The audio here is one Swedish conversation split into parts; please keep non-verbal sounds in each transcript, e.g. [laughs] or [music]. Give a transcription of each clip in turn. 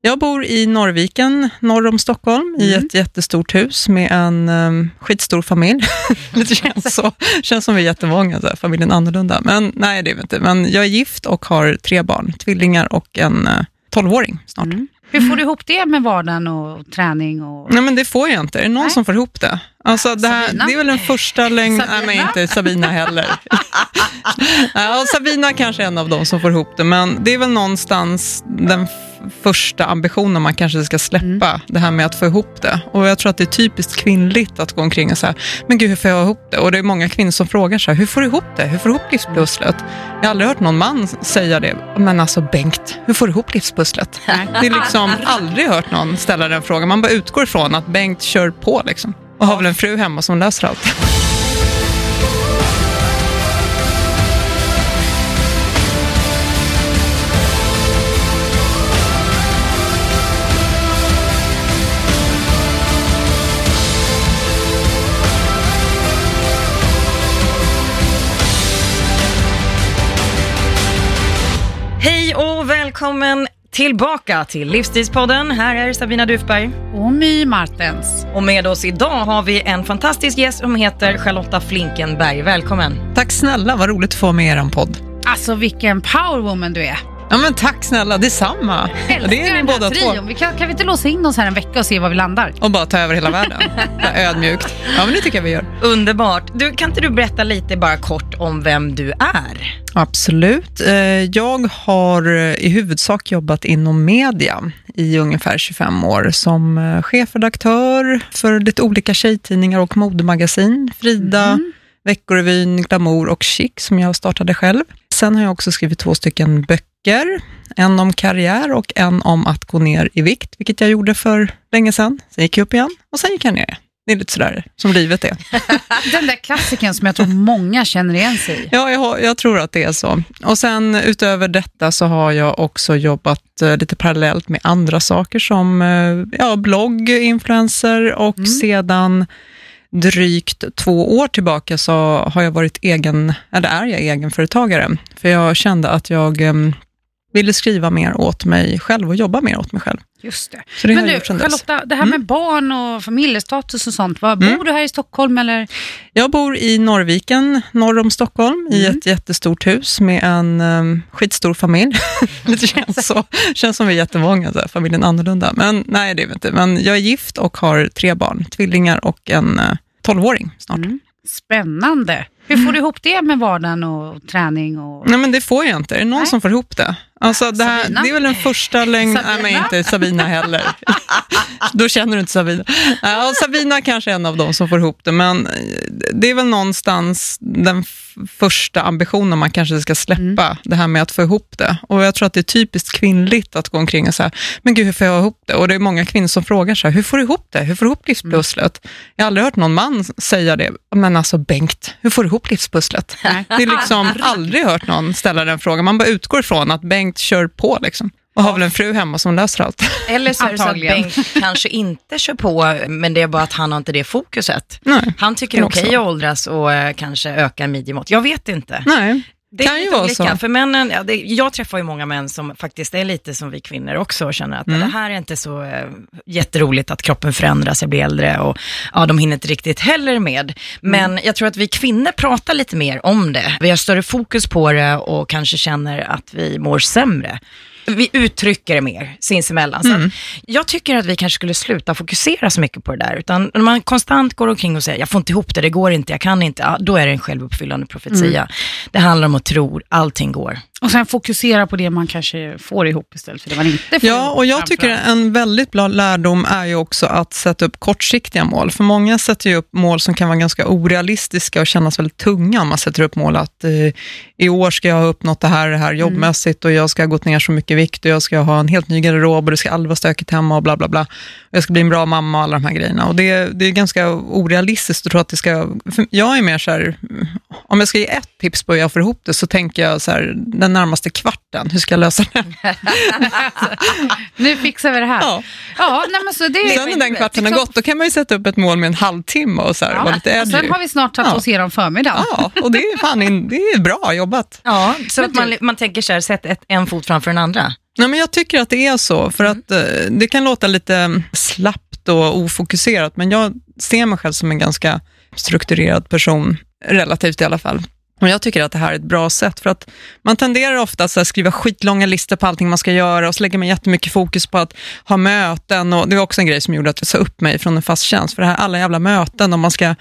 Jag bor i Norrviken, norr om Stockholm, i Mm. ett jättestort hus med en um, skitstor familj. [laughs] det känns, så, känns som vi är jättemånga, så här, familjen annorlunda. Men nej, det är vi inte. Men jag är gift och har tre barn, tvillingar och en uh, tolvåring snart. Mm. Hur får du ihop det med vardagen och träning? Och... Nej, men det får jag inte. Är det någon Nej. som får ihop det? Alltså, det, här, det är väl den första [laughs] lögnen... Nej, men inte Sabina heller. [laughs] ja, Sabina kanske är en av dem som får ihop det, men det är väl någonstans den första ambitionen man kanske ska släppa, det här med att få ihop det. Och jag tror att det är typiskt kvinnligt att gå omkring och säga, men gud, hur får jag ihop det? Och det är många kvinnor som frågar så här, hur får du ihop det? Hur får du ihop livspusslet? Jag har aldrig hört någon man säga det, men alltså Bengt, hur får du ihop livspusslet? [laughs] Det är liksom [laughs] aldrig hört någon ställa den frågan. Man bara utgår ifrån att Bengt kör på liksom. Och har väl en fru hemma som löser allt. Välkommen tillbaka till Livsstilspodden. Här är Sabina Dufberg. Och My Martens. Och med oss idag har vi en fantastisk gäst som heter Charlotta Flinkenberg. Välkommen. Tack snälla, vad roligt att få med er podd. Alltså vilken powerwoman du är. Ja men tack snälla, detsamma. Älskar Det är ni båda två. Vi kan, kan vi inte låsa in oss här en vecka och se var vi landar? Och bara ta över hela världen. Ödmjukt. Ja men det tycker jag vi gör. Underbart. Du, kan inte du berätta lite bara kort om vem du är? Absolut. Eh, Jag har eh, i huvudsak jobbat inom media i ungefär 25 år som eh, chefredaktör för lite olika tjejtidningar och modemagasin. Frida, Veckorevyn, Glamour och Chic som jag startade själv. Sen har jag också skrivit två stycken böcker. En om karriär och en om att gå ner i vikt, vilket jag gjorde för länge sedan. Sen gick jag upp igen och sen gick jag ner. Det är lite sådär som livet är. [laughs] Den där klassiken som jag tror många känner igen sig i. Ja, jag, jag tror att det är så. Och sen utöver detta så har jag också jobbat eh, lite parallellt med andra saker som eh, ja, blogg, influencer och sedan drygt två år tillbaka så har jag varit egen, eller är jag egenföretagare. För jag kände att jag eh, ville skriva mer åt mig själv och jobba mer åt mig själv. Just det. Det Men du, sedan dess. Mm. Charlotta, det här med barn och familjestatus och sånt. Var, Bor du här i Stockholm eller? Jag bor i Norrviken, norr om Stockholm, i Mm. ett jättestort hus med en um, skitstor familj. [laughs] det känns, så, känns som vi är jättemånga, så här, familjen annorlunda. Men nej, det är vi inte. Men jag är gift och har tre barn, tvillingar och en uh, tolvåring snart. Mm. Spännande. Hur får du ihop det med vardagen och träning? Och... Nej, men det får jag inte. Är det någon Nej. som får ihop det? Alltså, det, här, det är väl den första lögnen... Nej, men inte Sabina heller. [laughs] Då känner du inte Sabina. Ja, Sabina kanske är en av dem som får ihop det, men eh, det är väl någonstans den första ambitionen man kanske ska släppa, det här med att få ihop det. Och jag tror att det är typiskt kvinnligt att gå omkring och säga, men gud, hur får jag ihop det? Och det är många kvinnor som frågar så här, hur får du ihop det? Hur får du ihop livspusslet? Jag har aldrig hört någon man säga det, men alltså Bengt, hur får du ihop livspusslet? Det är liksom [laughs] aldrig hört någon ställa den frågan. Man bara utgår ifrån att Bengt kör på liksom. Och har väl en fru hemma som löser allt. Eller så är det så att. Bengt kanske inte kör på, men det är bara att han har inte det fokuset. Nej. Han tycker det är okej också. att åldras och eh, kanske öka midjemått. Jag vet inte. Nej. Det är Kan ju vara olika. så. För männen, ja, det, jag träffar ju många män som faktiskt är lite som vi kvinnor också och känner att Mm. det här är inte så eh, jätteroligt att kroppen förändras, jag blir äldre och ja, de hinner inte riktigt heller med. Men Mm. jag tror att vi kvinnor pratar lite mer om det. Vi har större fokus på det och kanske känner att vi mår sämre. Vi uttrycker det mer sinsemellan. Mm. jag tycker att vi kanske skulle sluta fokusera så mycket på det där. Utan när man konstant går omkring och säger, jag får inte ihop det, det går inte, jag kan inte. Ja, då är det en självuppfyllande profetia. Mm. Det handlar om att tro, allting går. Och sen fokusera på det man kanske får ihop istället för det man inte får Ja, och jag tycker en väldigt bra lärdom är ju också att sätta upp kortsiktiga mål. För många sätter ju upp mål som kan vara ganska orealistiska och kännas väldigt tunga. om Man sätter upp mål att eh, i år ska jag ha uppnått det här, det här jobbmässigt och jag ska ha gått ner så mycket vikt och jag ska ha en helt ny garderob och det ska aldrig vara stökigt hemma och bla bla bla. Och jag ska bli en bra mamma och alla de här grejerna. Och det, det är ganska orealistiskt att tro att det ska... Jag är mer så här, om jag ska ge ett tips på hur jag får ihop det så tänker jag så här, den närmaste kvarten, hur ska jag lösa det? [laughs] Nu fixar vi det här. Ja. Ja, nej, men så det Sen när den kvarten har liksom- gått, då kan man ju sätta upp ett mål med en halvtimme och så här, vara lite edgy. sen har vi snart tagit Ja. oss igenom förmiddagen. Ja, och det är, fan in, det är bra jobbat. Ja, så Men att man, du- man tänker så här, sätt ett, en fot framför den andra. Nej, men jag tycker att det är så, för att eh, det kan låta lite slappt och ofokuserat, men jag ser mig själv som en ganska strukturerad person, relativt i alla fall. Och Jag tycker att det här är ett bra sätt, för att man tenderar ofta att skriva skitlånga listor på allting man ska göra och så lägger man jättemycket fokus på att ha möten. Och det var också en grej som gjorde att jag sa upp mig från en fast tjänst, för det här alla jävla möten och man ska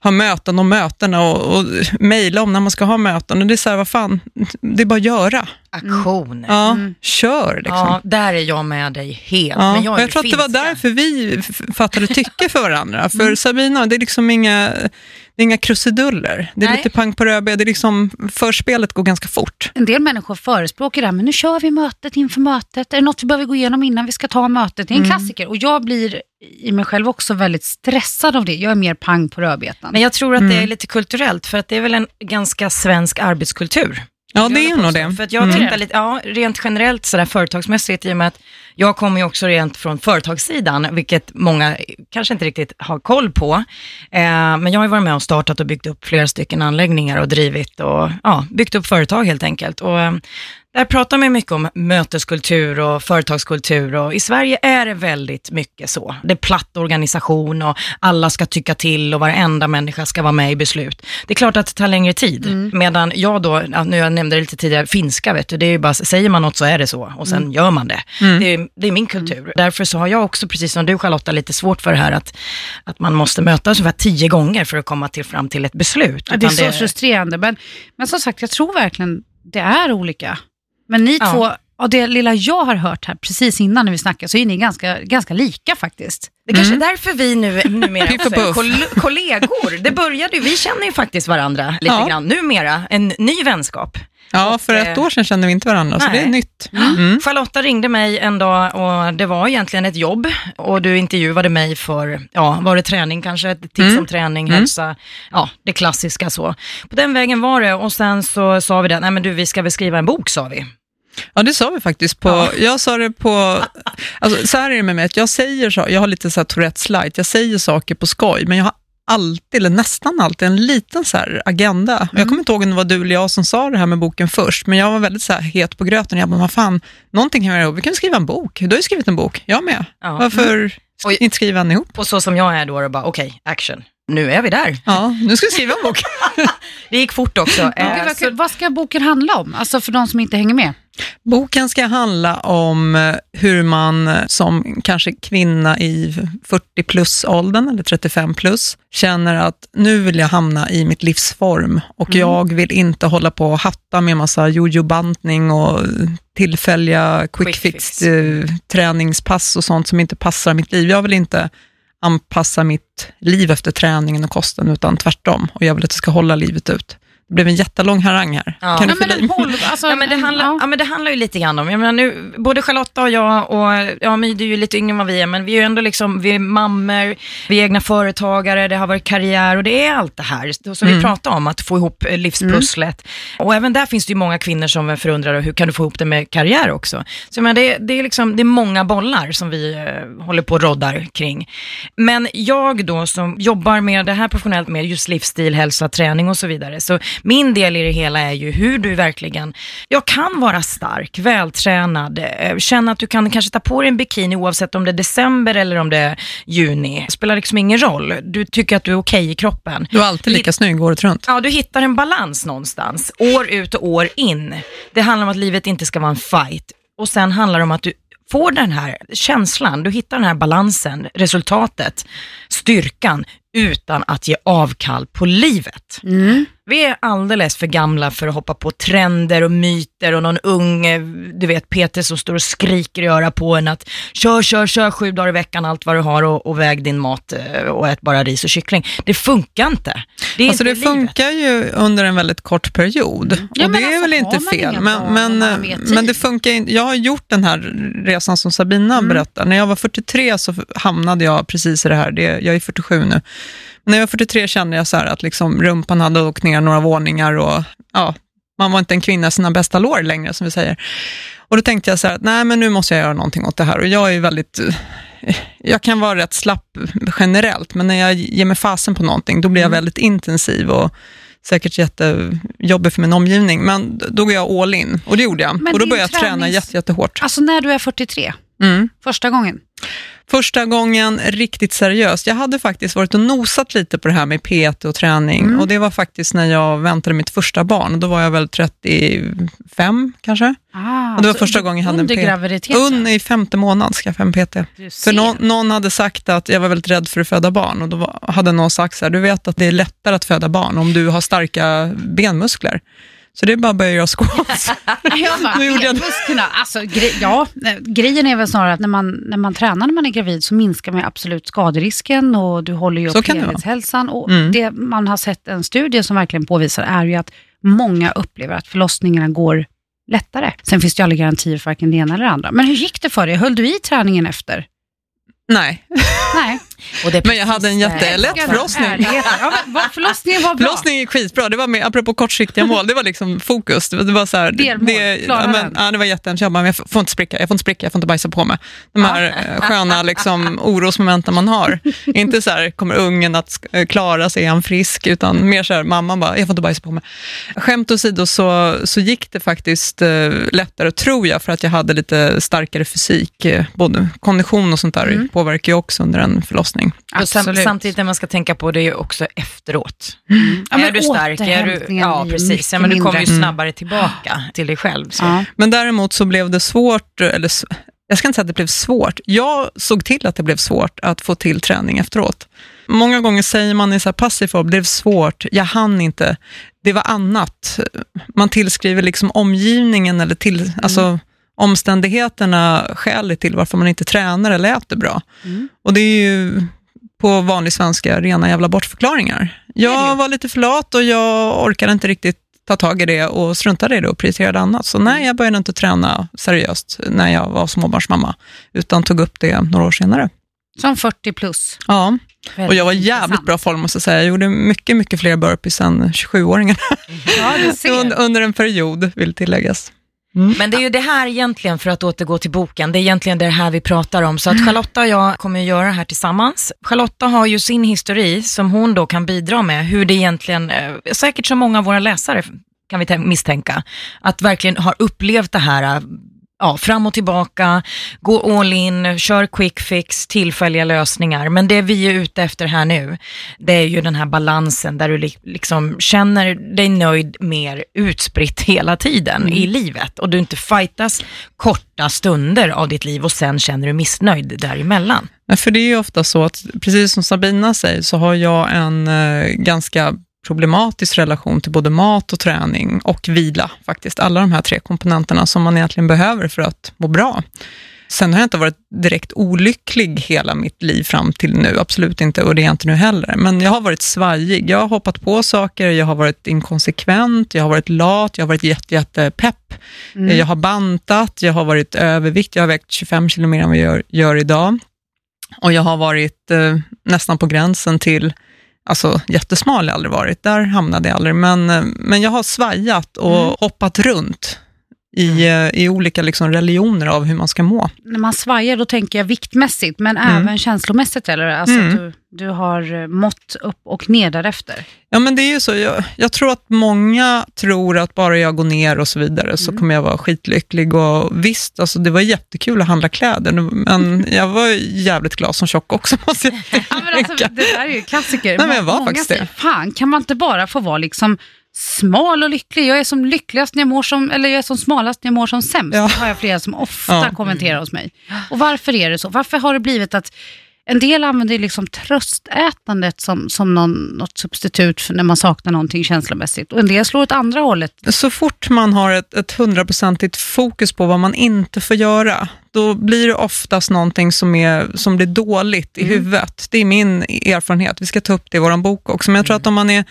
ha möten och möten och, och mejla om när man ska ha möten. Och det är så här, vad fan, det är bara att göra. Aktioner. Ja, kör liksom. Ja, där är jag med dig helt. Ja, Men jag, är jag tror att det var därför vi fattade tycke för varandra. För Sabina, det är liksom inga, det är inga krusiduller. Det är Nej. lite pang på. Det är liksom, förspelet går ganska fort. En del människor förespråkar det här, men nu kör vi mötet inför mötet. Är det något vi behöver gå igenom innan vi ska ta mötet? Det är en klassiker och jag blir i mig själv också väldigt stressad av det. Jag är mer pang på rödbetan. Men jag tror att Mm. det är lite kulturellt, för att det är väl en ganska svensk arbetskultur. Ja, det är nog det. För att jag Mm. tittar lite, ja, rent generellt sådär företagsmässigt, i och med att jag kommer ju också rent från företagssidan, vilket många kanske inte riktigt har koll på. Eh, men jag har ju varit med och startat och byggt upp flera stycken anläggningar och drivit och ja, byggt upp företag helt enkelt. Och, eh, där pratar man mycket om möteskultur och företagskultur och i Sverige är det väldigt mycket så. Det är platt organisation och alla ska tycka till och varenda människa ska vara med i beslut. Det är klart att det tar längre tid. Medan jag då, nu jag nämnde det lite tidigare, finska vet du, det är ju bara, säger man något så är det så och sen gör man det. Det, är, det är min kultur. Därför så har jag också, precis som du Charlotta, lite svårt för det här att, att man måste mötas ungefär tio gånger för att komma till, fram till ett beslut. Ja, det är så frustrerande. Men, men som sagt, jag tror verkligen det är olika. Men ni Ja. två, av det lilla jag har hört här precis innan när vi snackade, så är ni ganska, ganska lika faktiskt. Det är kanske är därför vi nu [laughs] numera också är puff. kol- kollegor. Det började ju, vi känner ju faktiskt varandra lite Ja. grann numera, en ny vänskap. Ja, för ett eh, år sedan kände vi inte varandra, så nej. det är nytt. Mm. Charlotta ringde mig en dag och det var egentligen ett jobb och du intervjuade mig för, ja, var det träning kanske, tips Mm. om träning, hälsa, ja, det klassiska så. På den vägen var det och sen så sa vi det, nej men du vi ska väl skriva en bok sa vi. Ja, det sa vi faktiskt. På, Ja. Jag sa det på... Alltså, så här är det med mig, att jag säger så, jag har lite så här Tourettes light, jag säger saker på skoj, men jag har alltid, eller nästan alltid, en liten så här agenda. Och Jag kommer inte ihåg om det var du eller jag som sa det här med boken först, men jag var väldigt så här het på gröten. Jag bara, vad fan, någonting kan vi göra ihop. Vi kan skriva en bok. Du har ju skrivit en bok, jag med. Ja. Varför ska Oj. vi inte skriva en ihop? Och så som jag är då, då bara okej, action. Nu är vi där. Ja, nu ska vi skriva en bok. [laughs] Det gick fort också. Eh, vad, så- vad ska boken handla om? Alltså för de som inte hänger med. Boken ska handla om eh, hur man eh, som kanske kvinna i 40 plus-åldern, eller 35 plus, känner att nu vill jag hamna i mitt livsform och jag vill inte hålla på och hatta med massa jojo-bantning och tillfälliga quick, Quick fix, fix. eh, träningspass och sånt som inte passar mitt liv. Jag vill inte anpassa mitt liv efter träningen och kosten, utan tvärtom. Och jag vill att det ska hålla livet ut. Det blev en jättelång harang här. Ja. Kan du Ja, men håll, alltså, Ja men, det handlar, ja. ja. men det handlar ju lite grann om, jag menar nu, både Charlotta och jag och, ja men du är ju lite yngre än vad vi är, men vi är ju ändå liksom, vi är mammor, vi är egna företagare, det har varit karriär och det är allt det här som vi pratar om, att få ihop eh, livspusslet. Och även där finns det ju många kvinnor som förundrar, hur kan du få ihop det med karriär också? Så men det, det, är liksom, det är många bollar som vi eh, håller på och roddar kring. Men jag då som jobbar med det här professionellt med just livsstil, hälsa, träning och så vidare, så min del i det hela är ju hur du verkligen, jag kan vara stark, vältränad, eh, känna att du kan kanske ta på dig en bikini oavsett om det är december eller om det är juni. Det spelar liksom ingen roll. Du tycker att du är okej i kroppen. Du är alltid lika snygg året runt. Ja, du hittar en balans någonstans, år ut och år in. Det handlar om att livet inte ska vara en fight. Och sen handlar det om att du får den här känslan, du hittar den här balansen, resultatet, styrkan, utan att ge avkall på livet. Mm. Vi är alldeles för gamla för att hoppa på trender och myter och någon ung, du vet Peter som står och skriker i öra på en att kör, kör, kör sju dagar i veckan allt vad du har och, och väg din mat eh, och ät bara ris och kyckling. Det funkar inte. Det Alltså inte det funkar ju under en väldigt kort period Ja, och det är alltså, väl inte fel. Men, men, men det funkar inte. Jag har gjort den här resan som Sabina Mm. berättar. När jag var 43 så hamnade jag precis i det här. Det, jag är 47 nu. När jag var 43 kände jag så att liksom rumpan hade åkt ner några våningar och ja, man var inte en kvinna i sina bästa lår längre, som vi säger. Och då tänkte jag så här att nej, men nu måste jag göra någonting åt det här. Och jag är väldigt jag kan vara rätt slapp generellt, men när jag ger mig fasen på någonting, då blir jag Mm. väldigt intensiv och säkert jättejobbig för min omgivning, men då går jag all in och det gjorde jag. Men och då började jag träna tränings- jätte, jättehårt. Alltså när du är 43, Mm. första gången. Första gången riktigt seriöst. Jag hade faktiskt varit och nosat lite på det här med PT och träning Mm. och det var faktiskt när jag väntade mitt första barn. Då var jag väl 35 kanske. Ah, Och det var första gången jag hade en Under P- graviditeten? Un i femte månaden skaffade jag en PT. För någon, någon hade sagt att jag var väldigt rädd för att föda barn och då var, hade någon sagt så här, du vet att det är lättare att föda barn om du har starka benmuskler. Så det är bara att börja göra squats. [laughs] Jag bara, Nu gjorde jag musklerna, alltså, gre- ja, eh, grejen är väl snarare att när man, när man tränar när man är gravid så minskar man absolut skaderisken och du håller ju Så upp helhetshälsan. Och Mm. Det man har sett en studie som verkligen påvisar är ju att många upplever att förlossningarna går lättare. Sen finns det ju aldrig garantier för varken det ena eller det andra. Men hur gick det för dig? Höll du i träningen efter? Nej, Nej. Men jag hade en jättelätt förlossning. Ja, men förlossningen var bra. Förlossningen gick skitbra, det var med, apropå kortsiktiga mål, det var liksom fokus. Det var, så här, Delmål, det, ja, men, ja, det var jättehemskt, jag bara, men jag får inte spricka, jag får inte spricka, jag får inte bajsa på mig. De här eh, sköna liksom, orosmomenten man har. Inte så här, kommer ungen att eh, klara sig, är han frisk? Utan mer så här, mamman bara, jag får inte bajsa på mig. Skämt åsido så, så gick det faktiskt eh, lättare, tror jag, för att jag hade lite starkare fysik. Eh, både kondition och sånt där Mm. påverkar ju också under en förlossning. Och sam, Absolut. samtidigt det man ska tänka på det är ju också efteråt. Ja, men är du stark? Är du, ja, precis. Ja, men du kommer ju mindre. snabbare tillbaka till dig själv. Så. Ja. Men däremot så blev det svårt, eller jag ska inte säga att det blev svårt. Jag såg till att det blev svårt att få till träning efteråt. Många gånger säger man i så här passiv form, det blev svårt, jag hann inte, det var annat. Man tillskriver liksom omgivningen eller till, alltså omständigheterna skälet till varför man inte tränar eller äter bra. Mm. Och det är ju på vanlig svenska rena jävla bortförklaringar. Jag var lite för lat och jag orkade inte riktigt ta tag i det och struntade i det och prioriterade annat. Så nej, jag började inte träna seriöst när jag var småbarnsmamma, utan tog upp det några år senare. Som 40 plus. Ja, och jag var Väldigt jävligt intressant. bra form måste jag säga. Jag gjorde mycket, mycket fler burpees än 27-åringen Ja, [laughs] under en period, vill tilläggas. Men det är ju det här egentligen, för att återgå till boken, det är egentligen det här vi pratar om. Så att Charlotta och jag kommer att göra det här tillsammans. Charlotta har ju sin histori som hon då kan bidra med, hur det egentligen, eh, säkert så många av våra läsare kan vi tän- misstänka, att verkligen har upplevt det här eh, Ja, fram och tillbaka, gå all in, kör quick fix, tillfälliga lösningar. Men det vi är ute efter här nu, det är ju den här balansen där du li- liksom känner dig nöjd mer utspritt hela tiden i livet och du inte fightas korta stunder av ditt liv och sen känner du missnöjd däremellan. Nej, för det är ju ofta så att, precis som Sabina säger, så har jag en eh, ganska problematisk relation till både mat och träning och vila, faktiskt. Alla de här tre komponenterna som man egentligen behöver för att må bra. Sen har jag inte varit direkt olycklig hela mitt liv fram till nu, absolut inte, och det är jag inte nu heller. Men jag har varit svajig, jag har hoppat på saker, jag har varit inkonsekvent, jag har varit lat, jag har varit jätte, jätte pepp. Mm. Jag har bantat, jag har varit övervikt, jag har vägt 25 kilo mer än vad jag gör, gör idag. Och jag har varit eh, nästan på gränsen till, alltså jättesmal har jag aldrig varit, där hamnade jag aldrig, men, eh, men jag har svajat och Mm. hoppat runt i, eh, i olika liksom, religioner av hur man ska må. När man svajar då tänker jag viktmässigt, men Mm. även känslomässigt eller? Alltså Mm. att du, du har eh, mått upp och ner därefter. Ja, men det är ju så. Jag, jag tror att många tror att bara jag går ner och så vidare så Mm. kommer jag vara skitlycklig. Och visst, alltså, det var jättekul att handla kläder, men [laughs] jag var jävligt glad som tjock också, måste jag Ja, men alltså, det där är ju klassiker. Nej, men jag var Många faktiskt det. Fan, kan man inte bara få vara liksom smal och lycklig? Jag är som lyckligast när jag mår som, eller jag är som smalast när jag mår som sämst. Ja. Det har jag flera som ofta Ja. kommenterar hos mig. Och varför är det så? Varför har det blivit att en del använder liksom tröstätandet som, som någon, något substitut för när man saknar någonting känslomässigt. Och en del slår åt andra hållet. Så fort man har ett, ett hundraprocentigt fokus på vad man inte får göra, då blir det oftast någonting som, är, som blir dåligt i Mm. huvudet. Det är min erfarenhet. Vi ska ta upp det i vår bok också. Men jag tror att om man är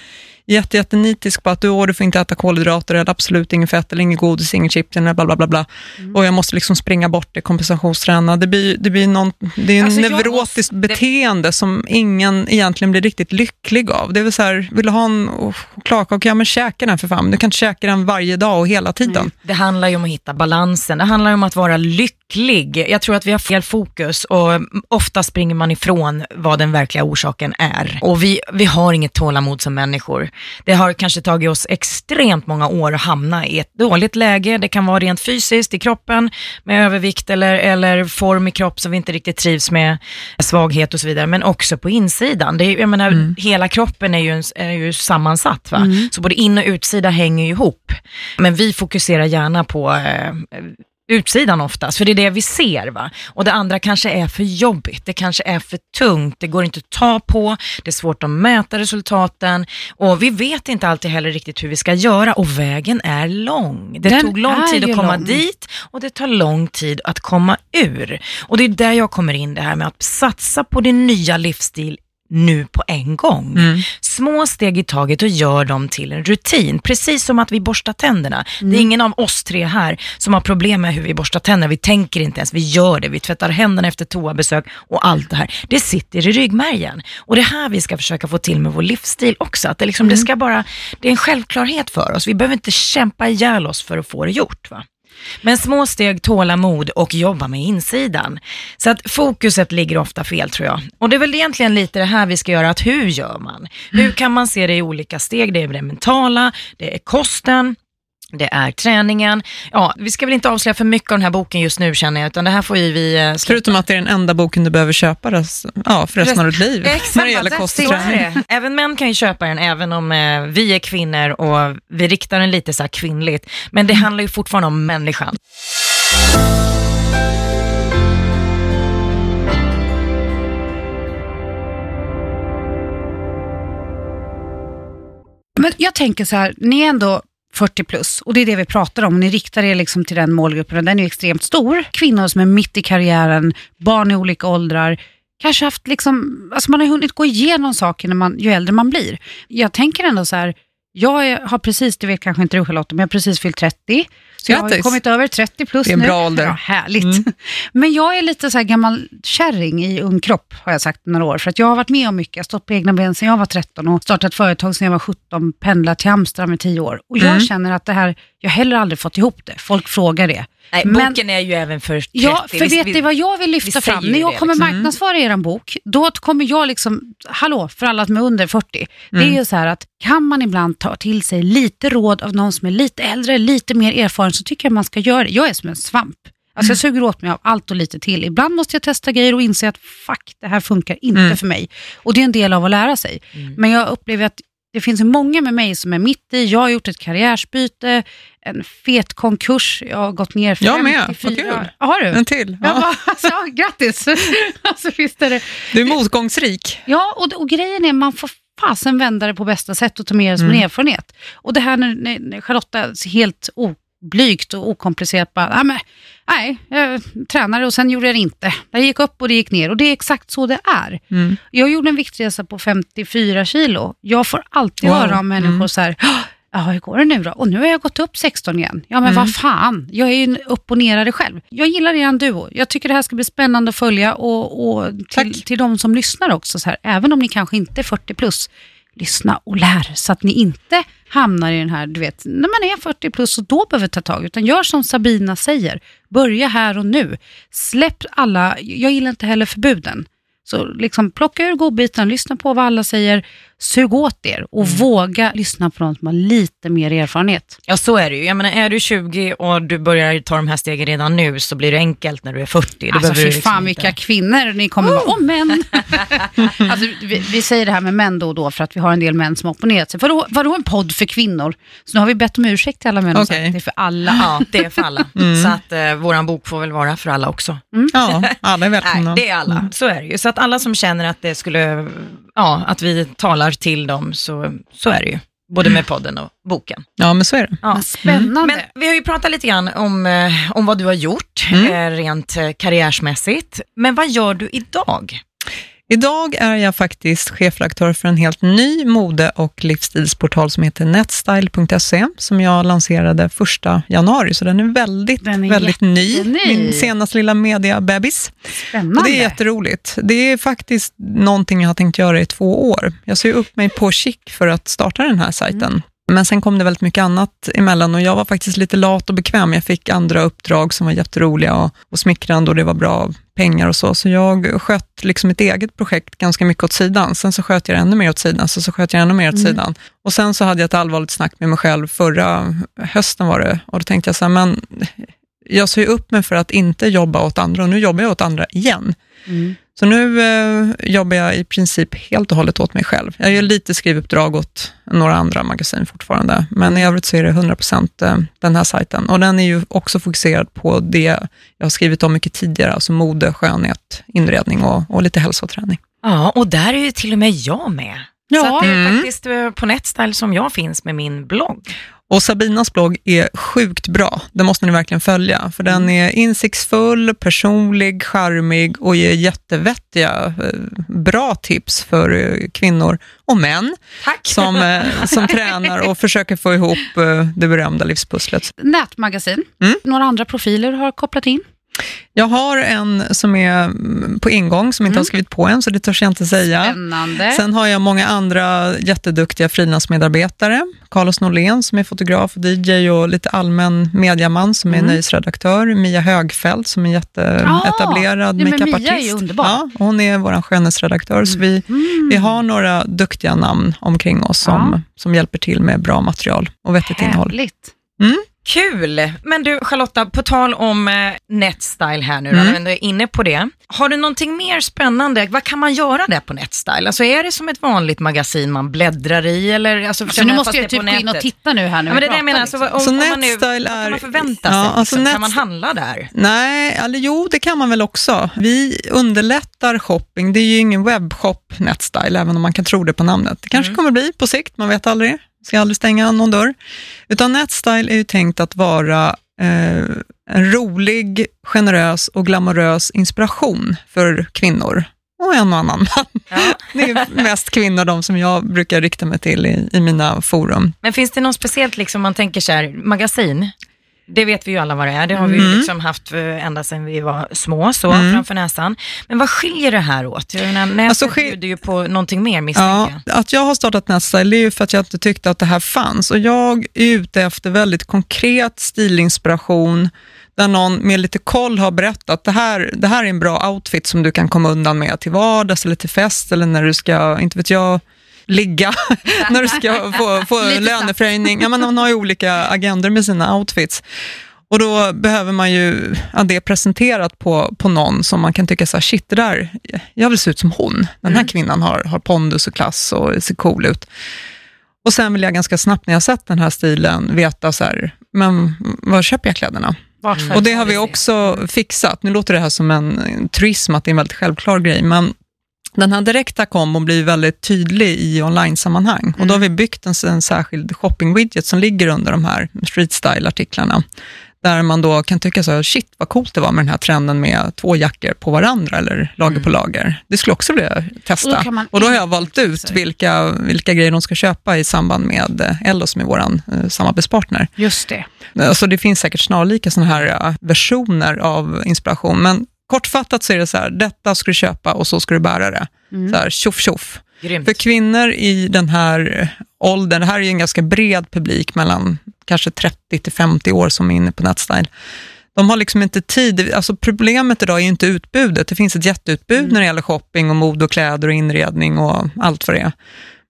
jätte, jättenitisk på att du, åh, du får inte äta kolhydrater, eller absolut inget fett, eller inget godis, inget chips, eller bla bla bla, bla. Mm. och jag måste liksom springa bort det, kompensationsträna. Det blir, det blir någon, det är Alltså, neurotiskt måste- beteende som ingen egentligen blir riktigt lycklig av. Det är väl så här, vill du ha en chokladkaka? Ja, men käka den för fan. Du kan inte käka den varje dag och hela tiden. Det handlar ju om att hitta balansen, det handlar ju om att vara lycklig. Jag tror att vi har fel fokus och ofta springer man ifrån vad den verkliga orsaken är. Och vi, vi har inget tålamod som människor. Det har kanske tagit oss extremt många år att hamna i ett dåligt läge. Det kan vara rent fysiskt i kroppen med övervikt eller, eller form i kropp som vi inte riktigt trivs med, svaghet och så vidare, men också på insidan. Det är, jag menar, Mm. Hela kroppen är ju, en, är ju sammansatt, va? så både in och utsida hänger ju ihop. Men vi fokuserar gärna på eh, utsidan oftast, för det är det vi ser. va. Och det andra kanske är för jobbigt, det kanske är för tungt, det går inte att ta på, det är svårt att mäta resultaten och vi vet inte alltid heller riktigt hur vi ska göra och vägen är lång. Det Den tog lång tid att komma lång. dit och det tar lång tid att komma ur. Och det är där jag kommer in, det här med att satsa på din nya livsstil nu på en gång. Mm. Små steg i taget och gör dem till en rutin. Precis som att vi borstar tänderna. Det är ingen av oss tre här som har problem med hur vi borstar tänderna. Vi tänker inte ens, vi gör det. Vi tvättar händerna efter toabesök och allt det här. Det sitter i ryggmärgen. Och det är här vi ska försöka få till med vår livsstil också. Att det, liksom, det, ska bara, det är en självklarhet för oss. Vi behöver inte kämpa ihjäl oss för att få det gjort. Va? Men små steg, tålamod och jobba med insidan. Så att fokuset ligger ofta fel tror jag. Och det är väl egentligen lite det här vi ska göra, att hur gör man? Hur kan man se det i olika steg? Det är det mentala, det är kosten, det är träningen. Ja, vi ska väl inte avslöja för mycket av den här boken just nu känner jag, utan det här får ju vi eh, släppa. Förutom att det är den enda boken du behöver köpa rest, ja, för resten av ditt liv, när det gäller kost och träning. Även män kan ju köpa den, även om eh, vi är kvinnor och vi riktar den lite så här kvinnligt. Men det handlar ju fortfarande om människan. Men jag tänker så här, ni är ändå 40 plus och det är det vi pratar om. Ni riktar er liksom till den målgruppen och den är ju extremt stor. Kvinnor som är mitt i karriären, barn i olika åldrar, kanske haft liksom, alltså man har hunnit gå igenom saker när man, ju äldre man blir. Jag tänker ändå så här, jag har precis, det vet kanske inte du Charlotte, men jag har precis fyllt 30. Så jag har Grattis. kommit över 30 plus Det är en nu. bra ålder. Ja, härligt. Mm. [laughs] Men jag är lite så här gammal kärring i ung kropp, har jag sagt några år. För att jag har varit med om mycket. Jag har stått på egna ben sedan jag var 13 och startat företag sedan jag var 17, pendlat till Amsterdam i 10 år. Och jag Mm. känner att det här, jag har heller aldrig fått ihop det. Folk frågar det. Nej, Men- boken är ju även för 30. Ja, för vet vi- ni vad jag vill vi lyfta fram? När jag kommer liksom. marknadsföra er bok, då kommer jag liksom, hallå, för alla som är under 40. Det är ju så här att kan man ibland ta till sig lite råd av någon som är lite äldre, lite mer erfaren, så tycker jag man ska göra det. Jag är som en svamp. Alltså jag suger åt mig av allt och lite till. Ibland måste jag testa grejer och inse att fuck, det här funkar inte Mm. för mig. Och det är en del av att lära sig. Men jag upplever att det finns många med mig som är mitt i. Jag har gjort ett karriärsbyte, en fet konkurs, jag har gått ner Jag med, 54. vad kul. Har du? En till. Ja. Ja. [laughs] alltså, grattis! [laughs] alltså, visst är det. Du är motgångsrik. Ja, och, och grejen är man får fasen vända det på bästa sätt och ta med det som en Mm. erfarenhet. Och det här när, när, Charlotta helt oblygt och okomplicerat bara, nej, men, nej, jag tränade och sen gjorde jag det inte. Det gick upp och det gick ner och det är exakt så det är. Mm. Jag gjorde en viktresa på 54 kilo. Jag får alltid Wow. höra om människor Mm. så här, ja hur går det nu då? Och nu har jag gått upp 16 igen. Ja men Mm. vad fan, jag är ju en upp och nerare själv. Jag gillar er duo. Jag tycker det här ska bli spännande att följa och, och till, Tack. till de som lyssnar också, så här, även om ni kanske inte är 40 plus, lyssna och lär så att ni inte hamnar i den här, du vet, när man är 40 plus och då behöver ta tag, utan gör som Sabina säger, börja här och nu. Släpp alla, jag gillar inte heller förbuden. Så liksom plocka ur godbiten, lyssna på vad alla säger, sug åt er och Mm. våga lyssna på någon som har lite mer erfarenhet. Ja, så är det ju. Jag menar, är du 20 och du börjar ta de här stegen redan nu så blir det enkelt när du är 40. Då Alltså fy liksom fan inte- vilka kvinnor ni kommer vara. Och män! [laughs] alltså, vi, vi säger det här med män då och då för att vi har en del män som har opponerat sig. Vadå, vadå en podd för kvinnor? Så nu har vi bett om ursäkt till alla män och sagt att det är för alla. Ja, det är för alla. [laughs] Mm. Så att eh, våran bok får väl vara för alla också. Ja, alla är välkomna. [laughs] Nej, det är alla. Så är det ju. Så att alla som känner att det skulle, ja, att vi talar till dem, så, så är det ju. Både med podden och boken. Ja, men så är det. Ja. Vad spännande. Men vi har ju pratat lite grann om, eh, om vad du har gjort, Mm. eh, rent eh, karriärsmässigt. Men vad gör du idag? Idag är jag faktiskt chefredaktör för en helt ny mode och livsstilsportal som heter netstyle.se, som jag lanserade första januari, så den är väldigt, Den är väldigt ny. Min senaste lilla mediabebis. Spännande. Och det är jätteroligt. Det är faktiskt någonting jag har tänkt göra i två år. Jag ser upp mig på Chic för att starta den här sajten. Men sen kom det väldigt mycket annat emellan och jag var faktiskt lite lat och bekväm. Jag fick andra uppdrag som var jätteroliga och, och smickrande och det var bra pengar och så. Så jag sköt liksom ett eget projekt ganska mycket åt sidan. Sen så sköt jag det ännu mer åt sidan, så, så sköt jag ännu mer åt Mm. sidan. Och sen så hade jag ett allvarligt snack med mig själv förra hösten var det och då tänkte jag så här, men jag sa ju upp mig för att inte jobba åt andra och nu jobbar jag åt andra igen. Mm. Så nu eh, jobbar jag i princip helt och hållet åt mig själv. Jag gör lite skrivuppdrag åt några andra magasin fortfarande, men i övrigt så är det 100% eh, den här sajten. Och den är ju också fokuserad på det jag har skrivit om mycket tidigare, alltså mode, skönhet, inredning och, och lite hälsoträning. Ja, och där är ju till och med jag med. Ja. Så det är Mm. faktiskt eh, på Netstyle som jag finns med min blogg. Och Sabinas blogg är sjukt bra. Den måste ni verkligen följa, för den är insiktsfull, personlig, charmig och ger jättevettiga, eh, bra tips för eh, kvinnor och män Tack. som, eh, som [laughs] tränar och försöker få ihop det berömda livspusslet. Nätmagasin. Mm. Några andra profiler har kopplat in. Jag har en som är mm, på ingång, som inte har skrivit på än, så det törs jag inte säga. Spännande. Sen har jag många andra jätteduktiga frilansmedarbetare. Carlos Norlén som är fotograf och DJ och lite allmän mediaman som är Mm. nöjesredaktör. Mia Högfeldt som är jätteetablerad ja, men Mia är makeupartist. underbar. Ja, hon är vår skönhetsredaktör, så vi, Mm. vi har några duktiga namn omkring oss som, Ja. som hjälper till med bra material och vettigt innehåll. Härligt. Kul! Men du Charlotta, på tal om eh, Netstyle här nu, då, Mm. när vi ändå är inne på det. Har du någonting mer spännande? Vad kan man göra där på Netstyle? Alltså är det som ett vanligt magasin man bläddrar i? Eller, alltså, Så nu måste jag typ gå in och titta nu här. Nu Ja, men det är det jag menar, alltså, liksom. om, Så om man nu, Netstyle vad kan man förvänta Ja, sig? alltså liksom? Kan Net- man handla där? Nej, eller jo, det kan man väl också. Vi underlättar shopping. Det är ju ingen webbshop, Netstyle, även om man kan tro det på namnet. Det kanske kommer bli på sikt, man vet aldrig. Ska aldrig stänga någon dörr. Utan Netstyle är ju tänkt att vara eh, en rolig, generös och glamorös inspiration för kvinnor. Och en och annan man. Ja. [laughs] Det är mest kvinnor, de som jag brukar rikta mig till i, i mina forum. Men finns det något speciellt, liksom, man tänker så här, magasin? Det vet vi ju alla vad det är. Det har vi ju Mm. liksom haft eh, ända sedan vi var små, så Mm. framför näsan. Men vad skiljer det här åt? Jag menar, Nätet Alltså, bjuder ju på någonting mer misstänker Ja, att jag har startat Netstyle det är ju för att jag inte tyckte att det här fanns. Och jag är ute efter väldigt konkret stilinspiration, där någon med lite koll har berättat, det här, det här är en bra outfit som du kan komma undan med till vardags eller till fest eller när du ska, inte vet jag, ligga, [laughs] när du ska få, få [laughs] löneförhöjning. Ja, men man har ju olika agendor med sina outfits. Och då behöver man ju ja, det presenterat på, på någon som man kan tycka så här, shit, det där, jag vill se ut som hon. Den här kvinnan har, har pondus och klass och ser cool ut. Och sen vill jag ganska snabbt när jag sett den här stilen veta så här, men var köper jag kläderna? Vart får Och det har vi också fixat. Nu låter det här som en en truism, att det är en väldigt självklar grej, men den här direkta kombon blir väldigt tydlig i online-sammanhang. Och då har vi byggt en, en särskild shopping-widget som ligger under de här street style-artiklarna. Där man då kan tycka så här, shit vad coolt det var med den här trenden med två jackor på varandra eller lager på lager. Det skulle också vilja testa. Och då man Och då har jag valt ut vilka, vilka grejer de ska köpa i samband med eh, Ellos, som är vår eh, samarbetspartner. Just det. Alltså det finns säkert snarlika sådana här versioner av inspiration, men kortfattat så är det så här, detta ska du köpa och så ska du bära det. Så här, tjoff tjoff. Grymt. För kvinnor i den här eh, åldern, det här är ju en ganska bred publik mellan kanske 30 till 50 år som är inne på Netstyle. De har liksom inte tid, alltså problemet idag är ju inte utbudet. Det finns ett jätteutbud när det gäller shopping och mode och kläder och inredning och allt vad det är.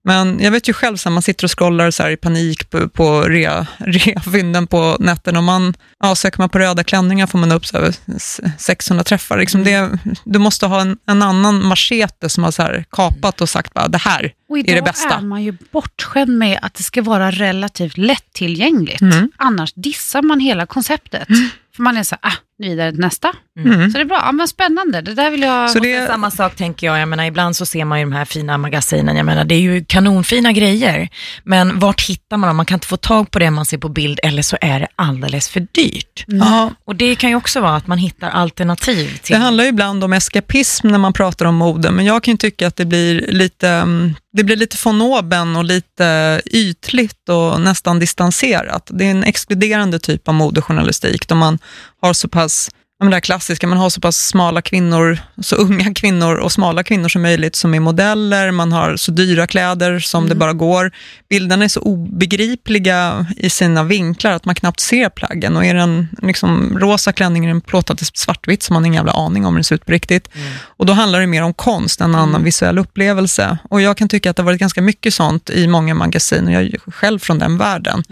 Men jag vet ju själv, så här, man sitter och scrollar så i panik på, på rea, [laughs] reafynden på nätten och man, ja, söker man på röda klänningar får man upp så här s- 600 träffar. Liksom det, du måste ha en, en annan machete som har så här kapat och sagt bara, det här är idag det bästa. är man ju bortskämd med att det ska vara relativt lättillgängligt. Mm. Annars dissar man hela konceptet. För man är så här, ah, vidare till nästa. Mm. Så det är bra. Ja, men spännande. Det där vill jag... Så Det är samma sak tänker jag, jag menar ibland så ser man ju de här fina magasinen, jag menar det är ju kanonfina grejer, men vart hittar man dem? Man kan inte få tag på det man ser på bild eller så är det alldeles för dyrt. ja, Och det kan ju också vara att man hittar alternativ till Det handlar ju ibland om eskapism när man pratar om mode, men jag kan ju tycka att det blir lite, mm, det blir lite von oben och lite ytligt och nästan distanserat. Det är en exkluderande typ av modejournalistik, där man har så pass det här klassiska, man har så pass smala kvinnor, så unga [laughs] kvinnor och smala kvinnor som möjligt som är modeller, man har så dyra kläder som det bara går. Bilderna är så obegripliga i sina vinklar att man knappt ser plaggen och är det en liksom, rosa klänning i en plåtad till svartvitt som man har ingen jävla aning om hur den ser ut på riktigt. Och då handlar det mer om konst än en annan visuell upplevelse. Och jag kan tycka att det har varit ganska mycket sånt i många magasin och jag är själv från den världen.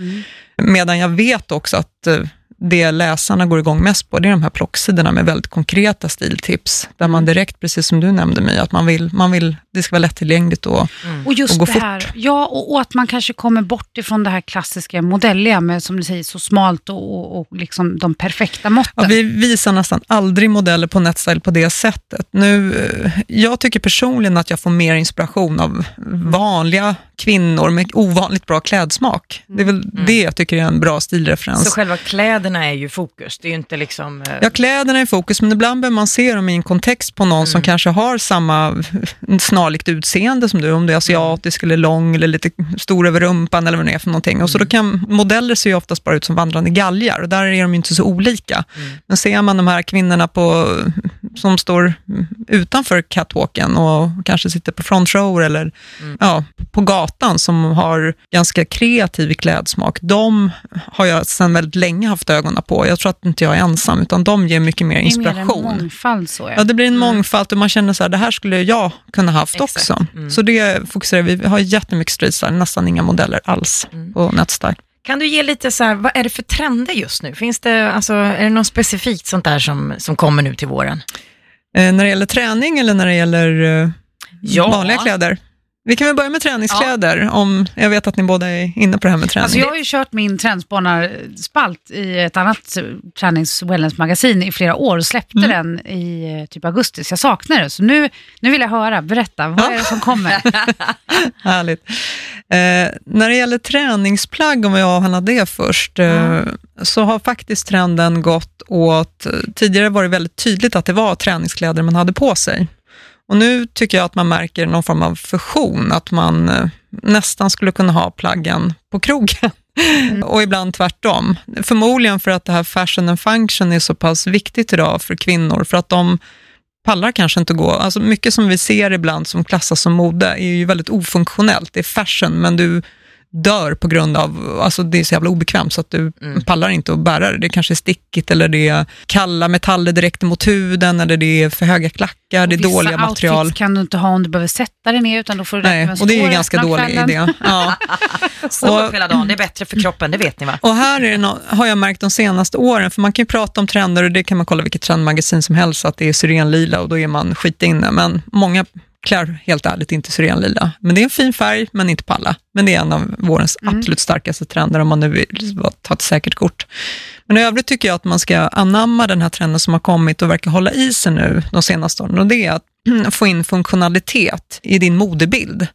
Medan jag vet också att eh, det läsarna går igång mest på, det är de här plocksidorna med väldigt konkreta stiltips, där man direkt, precis som du nämnde mig, att man vill, man vill, det ska vara lättillgängligt och, Och just och gå det här, fort. ja, och, och att man kanske kommer bort ifrån det här klassiska modelliga med, som du säger, så smalt och, och, och liksom de perfekta måtten. Ja, vi visar nästan aldrig modeller på Netstyle på det sättet. Nu, eh, jag tycker personligen att jag får mer inspiration av vanliga kvinnor med ovanligt bra klädsmak. Det är väl det jag tycker är en bra stilreferens. Så själva kläderna är ju fokus, det är ju inte liksom... eh, Ja, kläderna är fokus, men ibland behöver man se dem i en kontext på någon som kanske har samma [laughs] snarlikt utseende som du, om du är asiatisk eller lång eller lite stor över rumpan eller vad det är för någonting. Och så då kan, modeller ser ju oftast bara ut som vandrande galgar och där är de ju inte så olika. Men ser man de här kvinnorna på, som står utanför catwalken och kanske sitter på front row eller ja, på gatan som har ganska kreativ klädsmak, de har jag sedan väldigt länge haft ögonen på. Jag tror att inte jag är ensam, utan de ger mycket mer det är mer en inspiration. mångfald så ja. Ja, det blir en mångfald och man känner så här, det här skulle jag kunna haft Exakt. också. Så det fokuserar vi, vi har jättemycket streetstyle, nästan inga modeller alls på Netstyle. Kan du ge lite så här, vad är det för trender just nu? Finns det, alltså, är det något specifikt sånt där som, som kommer nu till våren? Eh, när det gäller träning eller när det gäller eh, Ja. vanliga kläder? Vi kan väl börja med träningskläder, om jag vet att ni båda är inne på det här med träning. Alltså jag har ju kört min trendspanarspalt i ett annat eh, tränings wellness-magasin i flera år och släppte Mm. den i eh, typ augusti, så jag saknar det. Så nu, nu vill jag höra, berätta, vad är det som kommer? [laughs] Härligt. Eh, när det gäller träningsplagg, om vi avhandlar det först, eh, så har faktiskt trenden gått åt... Tidigare var det väldigt tydligt att det var träningskläder man hade på sig. Och nu tycker jag att man märker någon form av fusion, att man eh, nästan skulle kunna ha plaggen på krogen. Och ibland tvärtom. Förmodligen för att det här fashion and function är så pass viktigt idag för kvinnor, för att de pallar kanske inte gå. Alltså mycket som vi ser ibland som klassas som mode är ju väldigt ofunktionellt. Det är fashion, men du dör på grund av, alltså det är så jävla obekvämt så att du pallar inte att bära det. Det kanske är stickigt eller det är kalla metaller direkt mot huden eller det är för höga klackar, det är Vissa dåliga material. outfits kan du inte ha om du behöver sätta dig ner, utan då får du Nej, och det är ju ganska dålig kvällen. idé. [laughs] Ja. Stå Och- hela dagen, det är bättre för kroppen, det vet ni va? Och här är det nå- har jag märkt de senaste åren, för man kan ju prata om trender och det kan man kolla vilket trendmagasin som helst, att det är syrenlila och då är man skitinne. Men många klär helt ärligt inte syrenlila. Men det är en fin färg, men inte på alla. Men det är en av vårens absolut starkaste trender om man nu vill ta ett säkert kort. Men i övrigt tycker jag att man ska anamma den här trenden som har kommit och verkar hålla i sig nu de senaste åren. Och det är att [clears throat] få in funktionalitet i din modebild.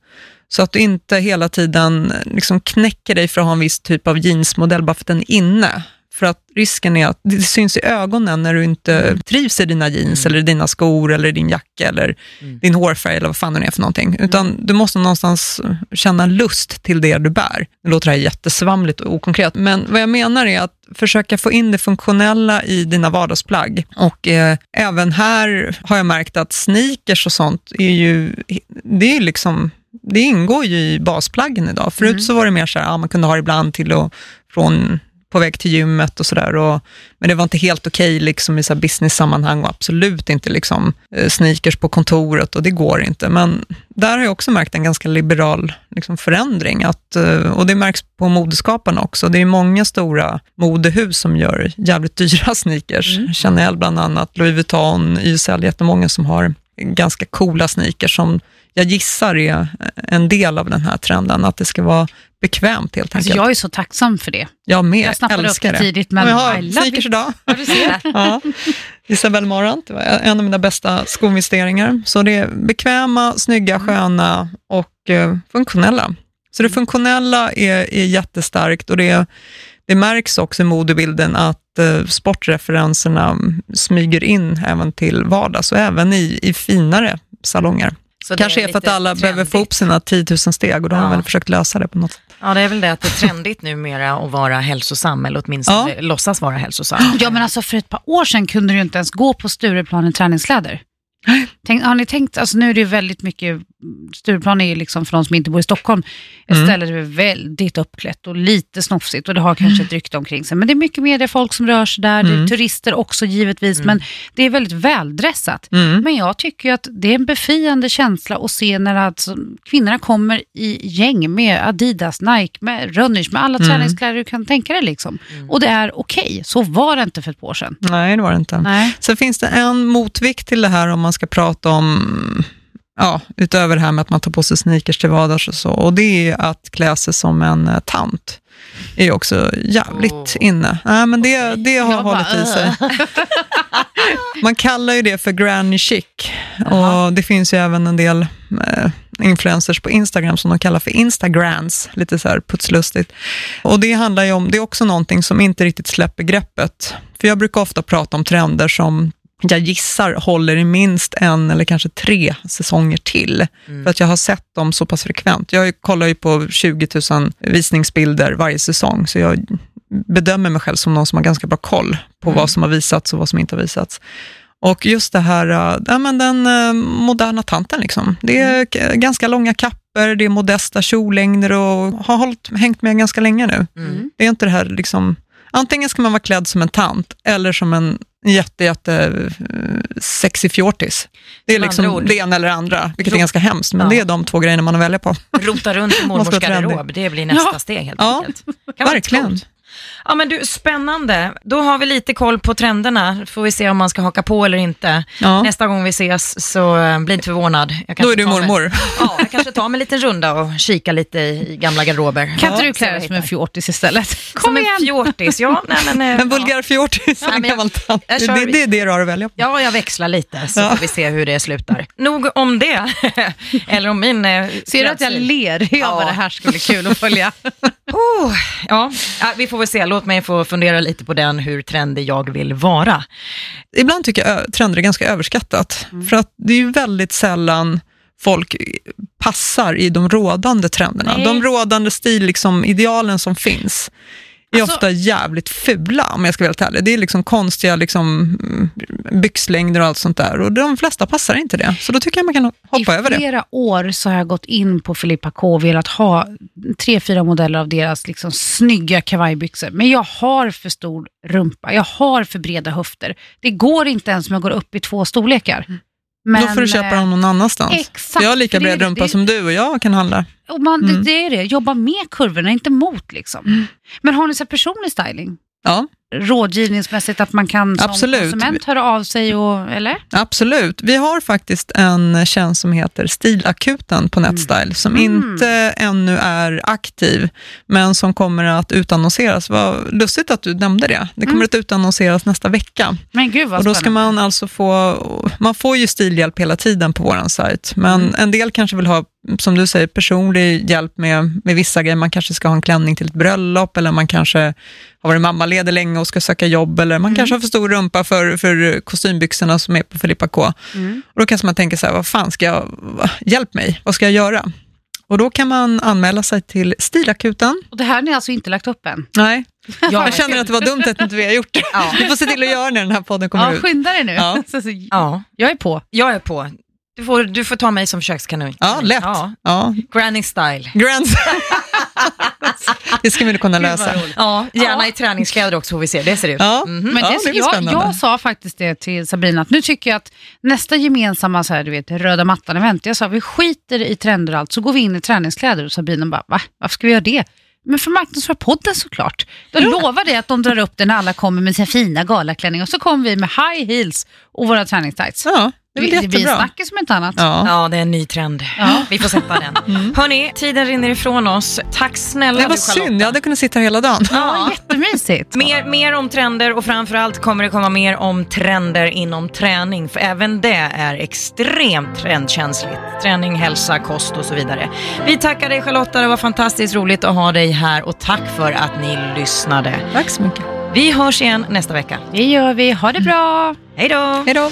Så att du inte hela tiden liksom knäcker dig för att ha en viss typ av jeansmodell bara för att den är inne. För att risken är att det syns i ögonen när du inte trivs i dina jeans eller i dina skor eller din jacka eller din hårfärg eller vad fan det är för någonting. Utan du måste någonstans känna lust till det du bär. Nu låter det här jättesvamligt och okonkret, men vad jag menar är att försöka få in det funktionella i dina vardagsplagg. Och eh, även här har jag märkt att sneakers och sånt är ju, det är liksom det ingår ju i basplaggen idag. Förut så var det mer så här, ja, man kunde ha det ibland till och från på väg till gymmet och sådär. Men det var inte helt okej liksom, i så business-sammanhang och absolut inte liksom, eh, sneakers på kontoret och det går inte. Men där har jag också märkt en ganska liberal liksom, förändring. Att, eh, och det märks på modeskaparna också. Det är många stora modehus som gör jävligt dyra [laughs] sneakers. Chanel bland annat, Louis Vuitton, YSL, jättemånga som har ganska coola sneakers som jag gissar är en del av den här trenden, att det ska vara bekvämt helt Alltså, enkelt. jag är så tacksam för det. Jag med, jag snappade upp älskar det det. tidigt, men har I love it. idag. Ja. [laughs] Ja. Marant, det var en av mina bästa skoinvesteringar. Så det är bekväma, snygga, Mm. sköna och eh, funktionella. Så det funktionella är, är jättestarkt och det, det märks också i modebilden att eh, sportreferenserna smyger in även till vardags och även i, i finare salonger. Så Kanske är för att alla behöver få upp trendigt. sina 10 000 steg och då har de Ja. väl försökt lösa det på något sätt. Ja, det är väl det att det är trendigt numera att vara hälsosam, eller åtminstone Ja. låtsas vara hälsosam. Ja men alltså för ett par år sedan kunde du inte ens gå på Stureplan i träningskläder. Tänk, har ni tänkt, alltså nu är det ju väldigt mycket, Stureplan är ju liksom för de som inte bor i Stockholm, ett Mm. ställe där det är väldigt uppklätt och lite snofsigt och det har kanske ett rykte omkring sig. Men det är mycket mer folk som rör sig där, det är Mm. turister också givetvis, men det är väldigt väldressat. Mm. Men jag tycker ju att det är en befriande känsla att se när alltså, kvinnorna kommer i gäng med Adidas, Nike, med Runners, med alla Mm. träningskläder du kan tänka dig. Liksom. Och det är okej. Så var det inte för ett par år sedan. Nej, det var det inte. Nej. Sen finns det en motvikt till det här om man ska prata om, ja, utöver det här med att man tar på sig sneakers till vardags och så, och det är att klä sig som en eh, tant. är också jävligt Oh. inne. Nej, men det, det har Jag bara, hållit i sig. "Ugh." [laughs] Man kallar ju det för granny chic och det finns ju även en del eh, influencers på Instagram som de kallar för instagrams, lite så här putslustigt. Och det handlar ju om, det är också någonting som inte riktigt släpper greppet. För jag brukar ofta prata om trender som jag gissar håller i minst en eller kanske tre säsonger till. För att jag har sett dem så pass frekvent. Jag kollar ju på 20 000 visningsbilder varje säsong, så jag bedömer mig själv som någon som har ganska bra koll på vad som har visats och vad som inte har visats. Och just det här, äh, ja, men den äh, moderna tanten, liksom. det är k- ganska långa kapper, det är modesta kjollängder och har hållit, hängt med ganska länge nu. Mm. Det är inte det här, liksom, antingen ska man vara klädd som en tant eller som en jätte, jätte eh, sexy fjortis. Det är liksom ord. det ena eller andra, vilket Ro- är ganska hemskt, men Ja. det är de två grejerna man välja på. Rota runt i [laughs] mormors garderob, det blir nästa Ja. steg helt Ja, enkelt. Kan Verkligen. Ja men du, spännande. Då har vi lite koll på trenderna. Får vi se om man ska haka på eller inte. Ja. Nästa gång vi ses så eh, bli inte förvånad. Då är du tar mig- mormor. [laughs] Ja, jag kanske tar mig en liten runda och kika lite i gamla garderober. Kan inte Ja, du klä dig som en fjortis istället? Som Kom en igen! fjortis, ja. Nej, men, eh, [laughs] En vulgär fjortis, en gammal tant. Det, det, det är det du har att välja på. Ja, jag växlar lite så Ja. får vi se hur det slutar. Nog om det. [laughs] Eller om min eh, Ser du att jag ler? Ja. bara, det här ska bli kul att följa. Oh, ja, ja, vi får väl se. Låt mig få fundera lite på den, hur trendig jag vill vara. Ibland tycker jag trender är ganska överskattat, Mm. för att det är ju väldigt sällan folk passar i de rådande trenderna. Nej. De rådande stil, liksom, idealen som finns är Alltså- ofta jävligt fula, om jag ska vara helt ärlig. Det är liksom konstiga liksom, mm, byxlängder och allt sånt där, och de flesta passar inte det. Så då tycker jag man kan hoppa I över det. flera år så har jag gått in på Filippa K och velat ha tre, fyra modeller av deras liksom snygga kavajbyxor. Men jag har för stor rumpa, jag har för breda höfter. Det går inte ens om jag går upp i två storlekar. Men, då får du köpa eh, dem någon annanstans. exakt, jag har lika bred rumpa Det- som du och jag kan handla. Och man, Mm. det, det är det, jobba med kurvorna, inte mot liksom. Men har ni så personlig styling? Ja, Rådgivningsmässigt att man kan som Absolut. konsument höra av sig och, eller? Absolut. Vi har faktiskt en tjänst som heter Stilakuten på Netstyle, som Mm. inte ännu är aktiv, men som kommer att utannonseras. Vad lustigt att du nämnde det. Det kommer Mm. att utannonseras nästa vecka. Men gud vad Och då ska man alltså få, man får ju stilhjälp hela tiden på vår sajt, men Mm. en del kanske vill ha, som du säger, personlig hjälp med, med vissa grejer. Man kanske ska ha en klänning till ett bröllop, eller man kanske har varit mammaledig länge och ska söka jobb, eller Mm. man kanske har för stor rumpa för, för kostymbyxorna som är på Filippa K. Mm. Och då kanske man tänker så här, vad fan ska jag, hjälp mig, vad ska jag göra? Och då kan man anmäla sig till Stilakuten. Och det här har ni alltså inte lagt upp än? Nej, [laughs] Ja, jag känner att det var dumt att inte vi har gjort det. Ja. Vi får se till att göra när den här podden kommer Ja, ut. skynda dig nu. Ja. [laughs] Så, så, Ja, Jag är på. jag är på. Du får, du får ta mig som kökskanin. Ja, lätt. Ja. Ja. Granny style. Grants. [laughs] det ska vi kunna lösa. Ja, gärna Ja. i träningskläder också får vi se. Det ser ut. Ja, Mhm. Men ja, det, det jag, jag sa faktiskt det till Sabina, att nu tycker jag att nästa gemensamma så här, du vet, röda mattan-event, jag sa vi skiter i trender och allt, så går vi in i träningskläder och Sabina bara, va? Varför ska vi göra det? Men för marknadsföra podden såklart. Då lovar det att de drar upp det när alla kommer med sina fina galaklänningar och så kommer vi med high heels och våra träningstights. Ja, det Det, blir det blir jättebra. snackis som inte annat. Ja. Ja, det är en ny trend. Ja. Vi får sätta den. [laughs] Hörni, tiden rinner ifrån oss. Tack snälla Det var du synd, jag hade kunnat sitta här hela dagen. Ja, jättemysigt. Mer, mer om trender och framförallt kommer det komma mer om trender inom träning. För även det är extremt trendkänsligt. Träning, hälsa, kost och så vidare. Vi tackar dig Charlotta, det var fantastiskt roligt att ha dig här och tack för att ni lyssnade. Tack så mycket. Vi hörs igen nästa vecka. Det gör vi. Ha det bra. Hej då! Hej då.